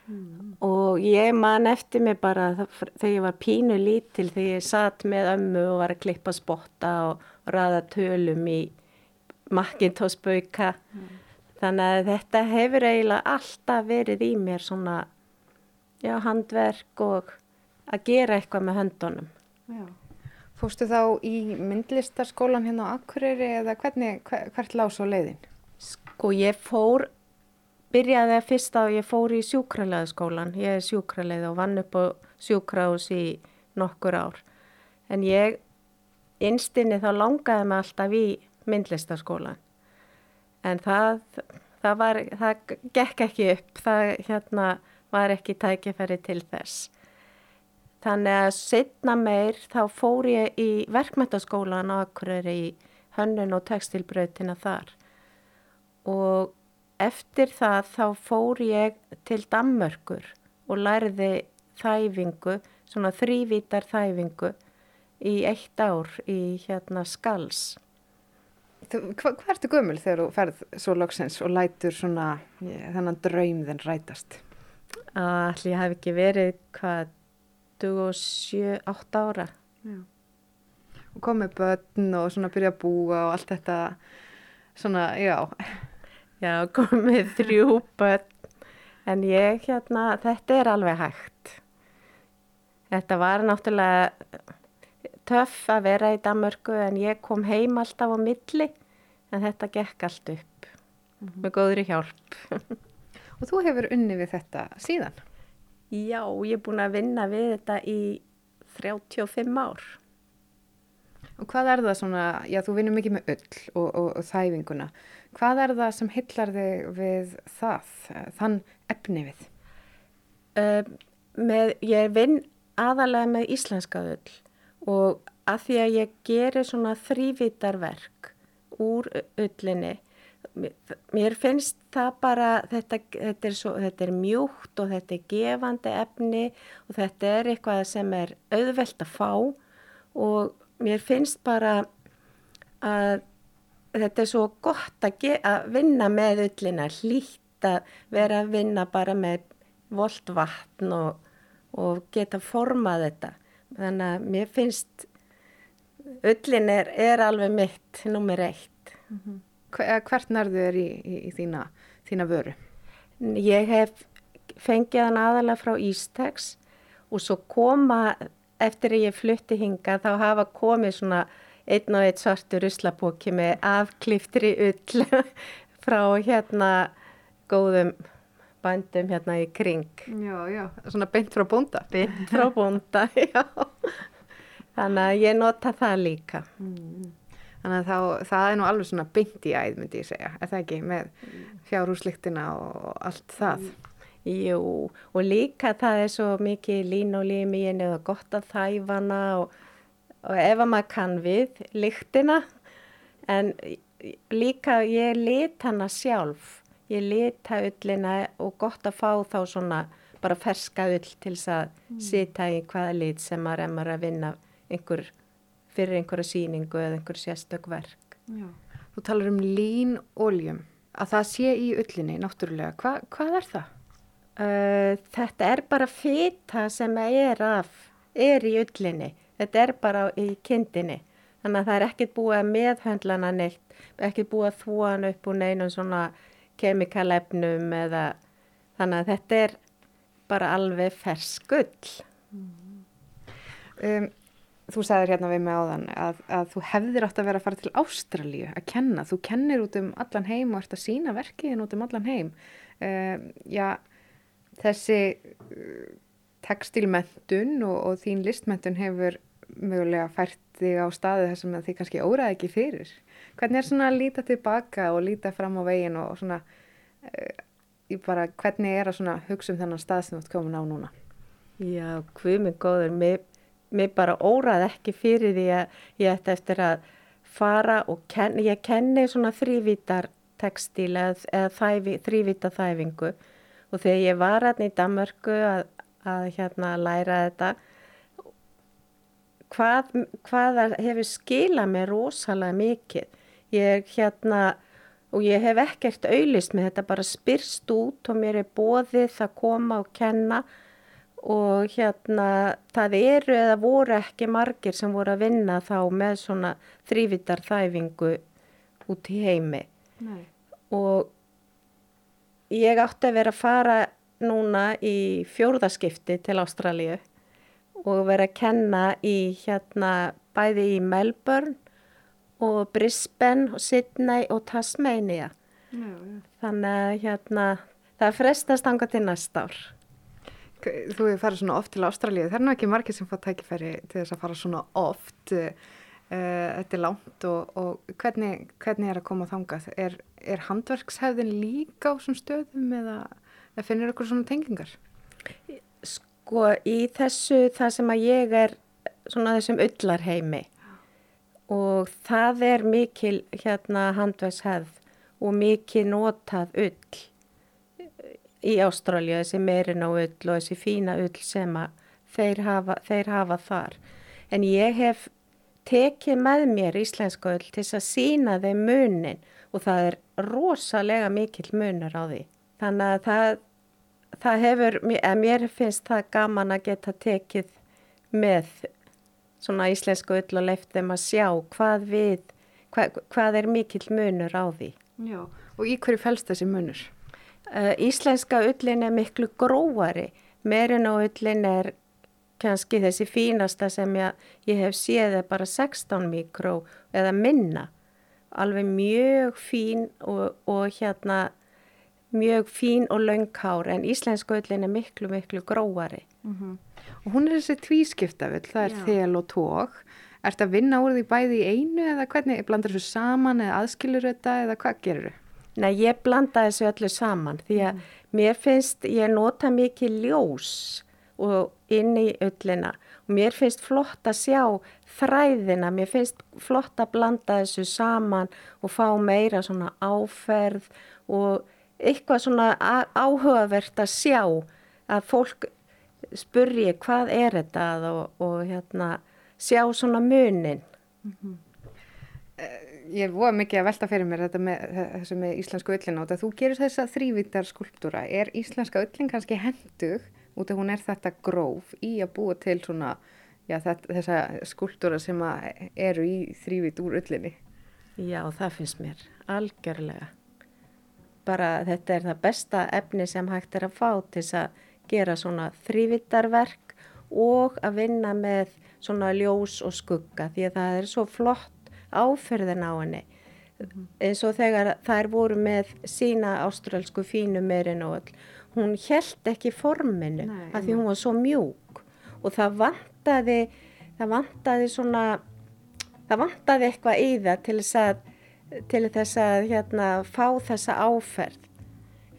mm. og ég man eftir mig bara þegar ég var pínu lítil þegar ég satt með ömmu og var að klippa spotta og raða tölum í makkintósbauka mm. Þannig að þetta hefur eiginlega alltaf verið í mér svona já, handverk og að gera eitthvað með höndunum. Já. Fórstu þá í myndlistarskólan hérna á Akureyri eða hvernig, hvert lág svo leiðin? Sko ég fór, byrjaði að fyrsta og ég fór í sjúkralæðaskólan. Ég er sjúkralæð og vann upp á sjúkrahús í nokkur ár. En ég, einstinni þá langaði mig alltaf í myndlistarskólan en það, það, var, það gekk ekki upp, það hérna, var ekki tækifæri til þess. Þannig að setna meir þá fór ég í verkmyndaskólan á Akureyri í hönnun og textilbröðtina þar og eftir það þá fór ég til Dammörkur og lærði þæfingu, svona þrývítar þæfingu í eitt ár í hérna Skals. Hvað hva ertu gömul þegar þú ferð svo loksins og lætur svona ég, þennan draum þinn rætast? Allir hef ekki verið hvað 27-8 ára. Já. Og komið börn og svona byrja að búa og allt þetta svona, já. Já, komið þrjú börn en ég hérna, þetta er alveg hægt. Þetta var náttúrulega töff að vera í Danmörku en ég kom heim alltaf á milli en þetta gekk allt upp mm -hmm. með góðri hjálp. Og þú hefur unni við þetta síðan? Já, ég er búin að vinna við þetta í 35 ár. Og hvað er það svona, já þú vinnur mikið með öll og, og, og þæfinguna, hvað er það sem hillar þig við það, þann efni við? Uh, með, ég vinn aðalega með íslenska öll og að því að ég gerir svona þrývitarverk úr öllinni mér finnst það bara þetta, þetta, er svo, þetta er mjúkt og þetta er gefandi efni og þetta er eitthvað sem er auðvelt að fá. Og mér finnst bara að þetta er svo gott að, að vinna með öllina, hlýtt að vera að vinna bara með volt vatn og, og geta formað þetta þannig að mér finnst öllin er, er alveg mitt nummer eitt. Mm -hmm. Hvert nærðu er í, í, í þína, þína vöru? Ég hef fengið hann aðalega frá Ístex og svo koma, eftir að ég flutti hinga, þá hafa komið svona einn og einn svartur uslapóki með afkliftri ull frá hérna góðum bandum hérna í kring. Já, já, svona beint frá bónda. Beint frá bónda, já. Þannig að ég nota það líka. Mm. Þannig að þá, það er nú alveg svona beint í æð, myndi ég segja, er það ekki, með fjárhúsliktina og allt það? Jú, og líka það er svo mikið lín og lími í henni og gott að þæfana og, og ef að maður kann við liktina, en líka ég lit hana sjálf, ég lit það öllina og gott að fá þá svona bara ferska öll til þess að mm. sita í hvaða lit sem maður er að vinna einhver, fyrir einhverja síningu eða einhver sérstök verk. Já. Þú talar um lín óljum, að það sé í ullinni náttúrulega. Hva, hvað er það? Uh, þetta er bara fita sem er, af, er í ullinni. Þetta er bara í kindinni. Þannig að það er ekkert búið að meðhöndlana neitt, ekkert búið að þúa hann upp úr neinum svona kemikalefnum eða þannig að þetta er bara alveg ferskull. Um, þú sagðir hérna við mig áðan að, að þú hefðir átt að vera að fara til Ástralíu að kenna. Þú kennir út um allan heim og ert að sína verkiðin út um allan heim. Um, já, þessi uh, textilmentun og, og þín listmentun hefur mögulega fært þig á staði þar sem þið kannski óraði ekki fyrir. Hvernig er svona að líta tilbaka og líta fram á veginn og svona, uh, bara, hvernig er að hugsa um þennan stað sem þú ert komin á núna? Já, hvað minn góður, mér mér bara órað ekki fyrir því að ég ætti eftir að fara og kenni, ég kenni svona þrývítar textil eða, eða þæfi, þrývíta þæfingu og þegar ég var hérna í Damörku að, að hérna læra þetta hvað, hvað hefur skilað mér rosalega mikið. Ég hérna og ég hef ekkert auðlist með þetta bara spyrst út og mér er bóðið að koma og kenna. Og hérna það eru eða voru ekki margir sem voru að vinna þá með svona þrývitar þæfingu út í heimi. Nei. og ég átti að vera að fara núna í fjórðaskipti til Ástralju og vera að kenna í hérna bæði í Melbourne og Brisbane og Sydney og Tasmania já, já. þannig að hérna það frestast anga til næsta ár Þú hefur farið svona oft til Ástralíu, það er nú ekki margir sem fá tækifæri til þess að fara svona oft, uh, þetta er langt og, og hvernig, hvernig er að koma þangað? Er, er handverkshefðin líka á svona stöðum eða, finnir ykkur svona tengingar? Sko í þessu það sem að ég er svona þessum öllarheimi og það er mikil hérna handverkshefð og mikil notað öll í Ástralja, þessi meirinn á ull og þessi fína ull sem þeir hafa, þeir hafa þar. En ég hef tekið með mér íslenska ull til að sína þeim munin og það er rosalega mikill munur á því. Þannig að það, það hefur, að mér finnst það gaman að geta tekið með svona íslenska ull og leift þeim að sjá hvað við, hvað, hvað er mikill munur á því. Já, og í hverju fælst þessi munur? Uh, íslenska ullin er miklu gróari, meirinn á ullin er kannski þessi fínasta sem ég, ég hef séð er bara 16 mikró eða minna. Alveg mjög fín og, og hérna mjög fín og laungkár en íslenska ullin er miklu miklu gróari. Mm -hmm. Og hún er þessi tvískiptafull, það er Já. þel og tók. Er þetta að vinna úr því bæði í einu eða hvernig blandar þessu saman eða aðskilur þetta eða hvað gerur þau? Nei, ég blanda þessu öllu saman því að mm. mér finnst, ég nota mikið ljós og inn í öllina og mér finnst flott að sjá þræðina, mér finnst flott að blanda þessu saman og fá meira svona áferð og eitthvað svona áhugavert að sjá að fólk spurji hvað er þetta? og, og hérna sjá svona munin. Mm -hmm ég voru mikið að velta fyrir mér þetta með, þessu með íslensku öllin átt að þú gerir þessa þrývítar skulptúra er íslenska öllin kannski hendug út af hún er þetta gróf í að búa til svona já, þetta, þessa skulptúra sem eru í þrývít úr öllinni Já, það finnst mér algjörlega bara þetta er það besta efni sem hægt er að fá til að gera svona þrývítarverk og að vinna með svona ljós og skugga því að það er svo flott áferðin á henni mm. eins og þegar þær voru með sína ástralsku fínu meirinn og all hún held ekki forminu Nei, af því hún var svo mjúk og það vantaði það vantaði svona það vantaði eitthvað í það til þess að til þess að hérna, fá þessa áferð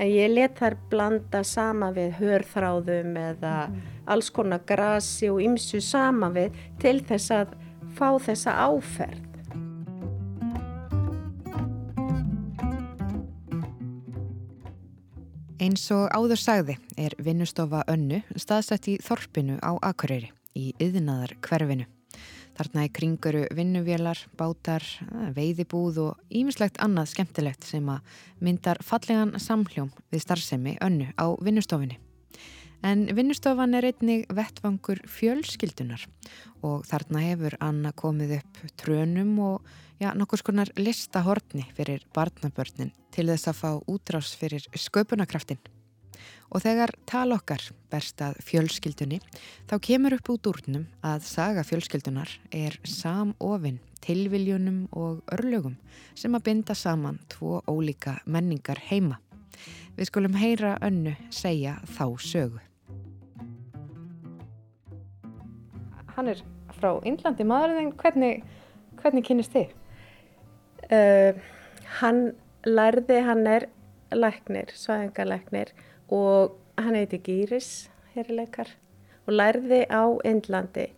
en ég let þær blanda sama við hörþráðum eða mm. alls konar grasi og ymsu sama við til þess að fá þessa áferð Eins og áður sagði er vinnustofa önnu staðsett í Þorpinu á Akureyri í yðnaðar hverfinu. Þarna í kringuru vinnuvélar, bátar, veiðibúð og ímislegt annað skemmtilegt sem að myndar fallegan samhljóm við starfsemi önnu á vinnustofinni. En vinnustofan er einnig vettvangur fjölskyldunar og þarna hefur Anna komið upp trönum og já, nokkur skonar listahortni fyrir barnabörnin til þess að fá útrás fyrir sköpunarkraftin. Og þegar tal okkar berst að fjölskyldunni þá kemur upp út úrnum að saga fjölskyldunar er samofinn tilviljunum og örlögum sem að binda saman tvo ólíka menningar heima. Við skulum heyra önnu segja þá sögu. Hann er frá Índlandi maðurinn, hvernig, hvernig kynist þið? Uh, hann lærði, hann er læknir, svæðingarlæknir og hann heiti Gýris, herrileikar og lærði á Índlandi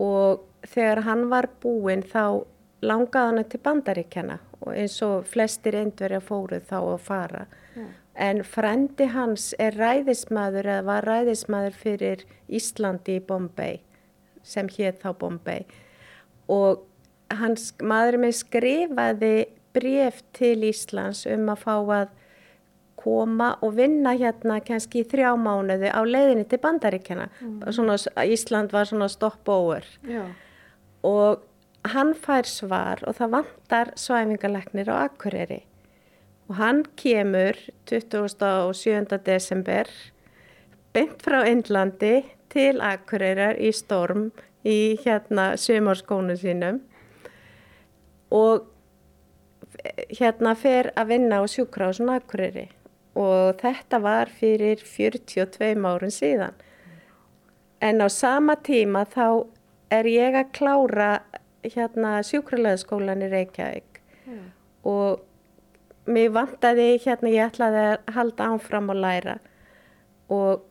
og þegar hann var búinn þá langaði hann til bandaríkjana og eins og flestir indverja fóruð þá að fara. Yeah. En frendi hans er ræðismadur eða var ræðismadur fyrir Íslandi í Bombay sem hétt þá Bombay og hans maður með skrifaði bref til Íslands um að fá að koma og vinna hérna kannski í þrjá mánuði á leiðinni til bandaríkjana. Mm. Ísland var svona stopp-over og hann fær svar og það vantar svæfingarleiknir á Akureyri og hann kemur 27. desember beint frá Indlandi til Akureyrar í storm í hérna sumarskónu sínum og hérna fer að vinna á sjúkrásun Akureyri og þetta var fyrir 42 árun síðan. En á sama tíma þá er ég að klára hérna sjúkralegaskólan í Reykjavík. Mm. og mér vantaði hérna ég ætlaði að halda ánfram og læra. Og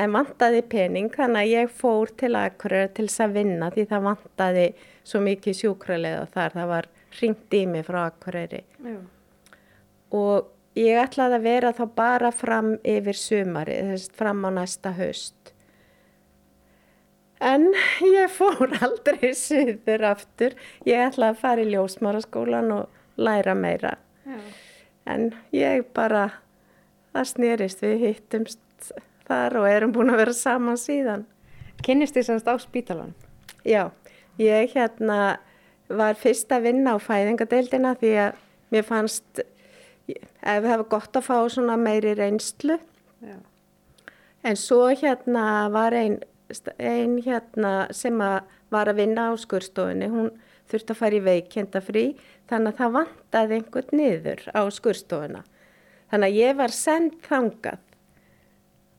en vantaði pening þannig að ég fór til Akureyri til þess að vinna því það vantaði svo mikið sjúkralega þar. Það var ringt í mig frá Akureyri. Mm. og ég ætlaði að vera þá bara fram yfir sumari fram á næsta haust En ég fór aldrei syður aftur. Ég ætlaði að fara í ljósmáraskólan og læra meira. Já. En ég bara, það snýrist við hittumst þar og erum búin að vera saman síðan. Kynnist þið semst á spítalan? Já, ég hérna var fyrst að vinna á fæðingadeildina því að mér fannst, ef það var gott að fá svona meiri reynslu. Já. En svo hérna var einn einn hérna sem að var að vinna á skurstofunni, hún þurfti að fara í veikenda frí þannig að það vantaði einhvern niður á skurstofuna. Þannig að ég var sendt þangað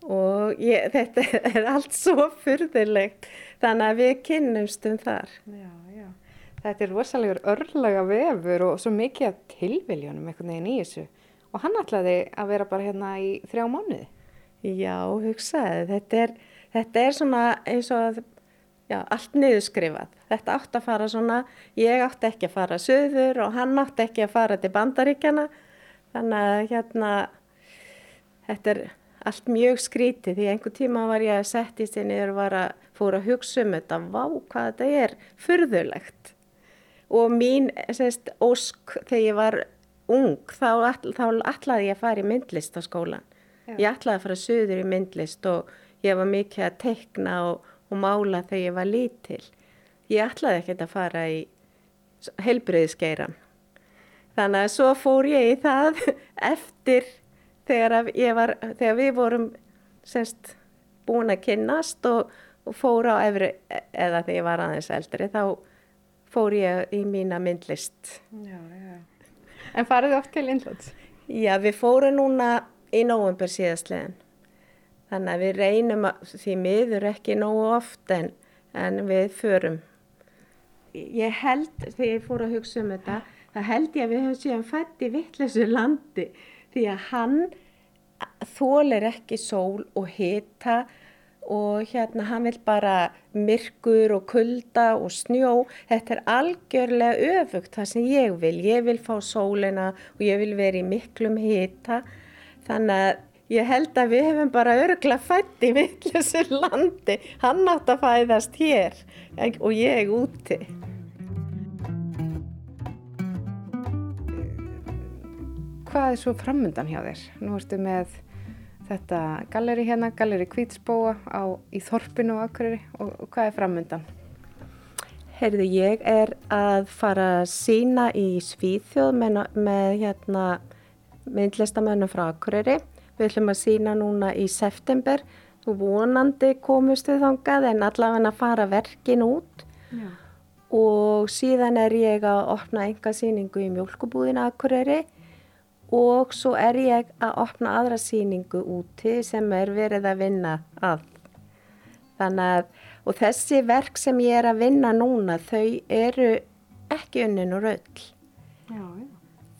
og ég, þetta er allt svo fyrðilegt þannig að við kynnumstum þar. Já. Þetta er rosalegur örlaga vefur og svo mikið af tilviljónum einhvern veginn í þessu og hann ætlaði að vera bara hérna í þrjá mánuði. Já, hugsaði, þetta er þetta er svona eins og já, allt niðurskrifað. Þetta átt að fara svona, ég átt ekki að fara söður og hann átt ekki að fara til bandaríkjana. Þannig að hérna, þetta er allt mjög skrítið því einhver tíma var ég að setja í sinni og að fóra að hugsa um þetta, vá hvað þetta er fyrðulegt. Og mín sérst, ósk þegar ég var ung, þá, all, þá ætlaði ég að fara í myndlistaskólan. Já. Ég ætlaði að fara söður í myndlist og Ég var mikið að tekna og, og mála þegar ég var lítil. Ég ætlaði ekkert að fara í helbriðskeiran. Þannig að svo fór ég í það eftir þegar, var, þegar við vorum semst, búin að kynnast og, og fór á efri, eða þegar ég var aðeins eldri, þá fór ég í mína myndlist. Já, já. En farið þið oft til Indlands? Já, við fórum núna í nógumber síðastlegin. Þannig að við reynum að, því miður ekki nógu oft en, en við förum. Ég held, þegar ég fór að hugsa um þetta, það held ég að við höfum síðan fætt í vittlesu landi því að hann þólir ekki sól og hita og hérna hann vil bara myrkur og kulda og snjó. Þetta er algjörlega öfugt það sem ég vil. Ég vil fá sólina og ég vil vera í miklum hita þannig að Ég held að við hefum bara öruglega fætt í vittlusu landi. Hann átt að fæðast hér og ég úti. Hvað er svo framöndan hjá þér? Nú ertu með þetta galleri hérna, galleri Kvítsbóa á, í Þorpinu og Akureyri og, og hvað er framöndan? Heyrðu, ég er að fara að sína í Svíþjóð með, með hérna myndlistamönnum frá Akureyri. Við ætlum að sína núna í september og vonandi komust við þangað en allavega að fara verkin út Já. og síðan er ég að opna enga síningu í mjölkubúðina Akureyri og svo er ég að opna aðra síningu úti sem er verið að vinna að. Þannig að, og þessi verk sem ég er að vinna núna, þau eru ekki unnin og röll. Já, já.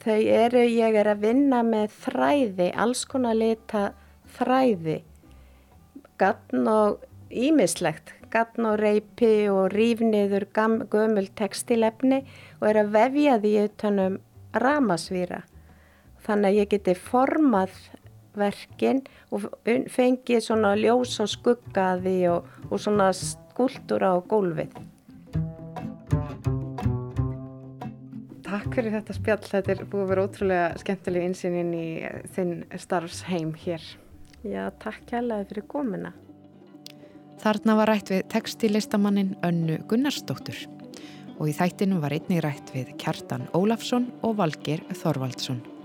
Þau eru, ég er að vinna með þræði, alls konar lita þræði, gatn og ímislegt, gatn og reypi og rýfniður gömul textilefni og er að vefja því utanum ramasvýra þannig að ég geti formað verkin og fengið svona ljós og skuggaði og, og svona skúltúra á gólfið. Takk fyrir þetta spjall, þetta er búið að vera ótrúlega skemmtileg insýnin í þinn starfsheim hér. Já, takk kærlega fyrir komina. Þarna var rætt við textilistamanninn Önnu Gunnarsdóttur og í þættinum var einnig rætt við Kjartan Ólafsson og Valgir Þorvaldsson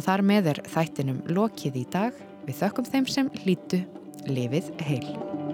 og þar með er þættinum lokið í dag við þökkum þeim sem lítu lifið heil.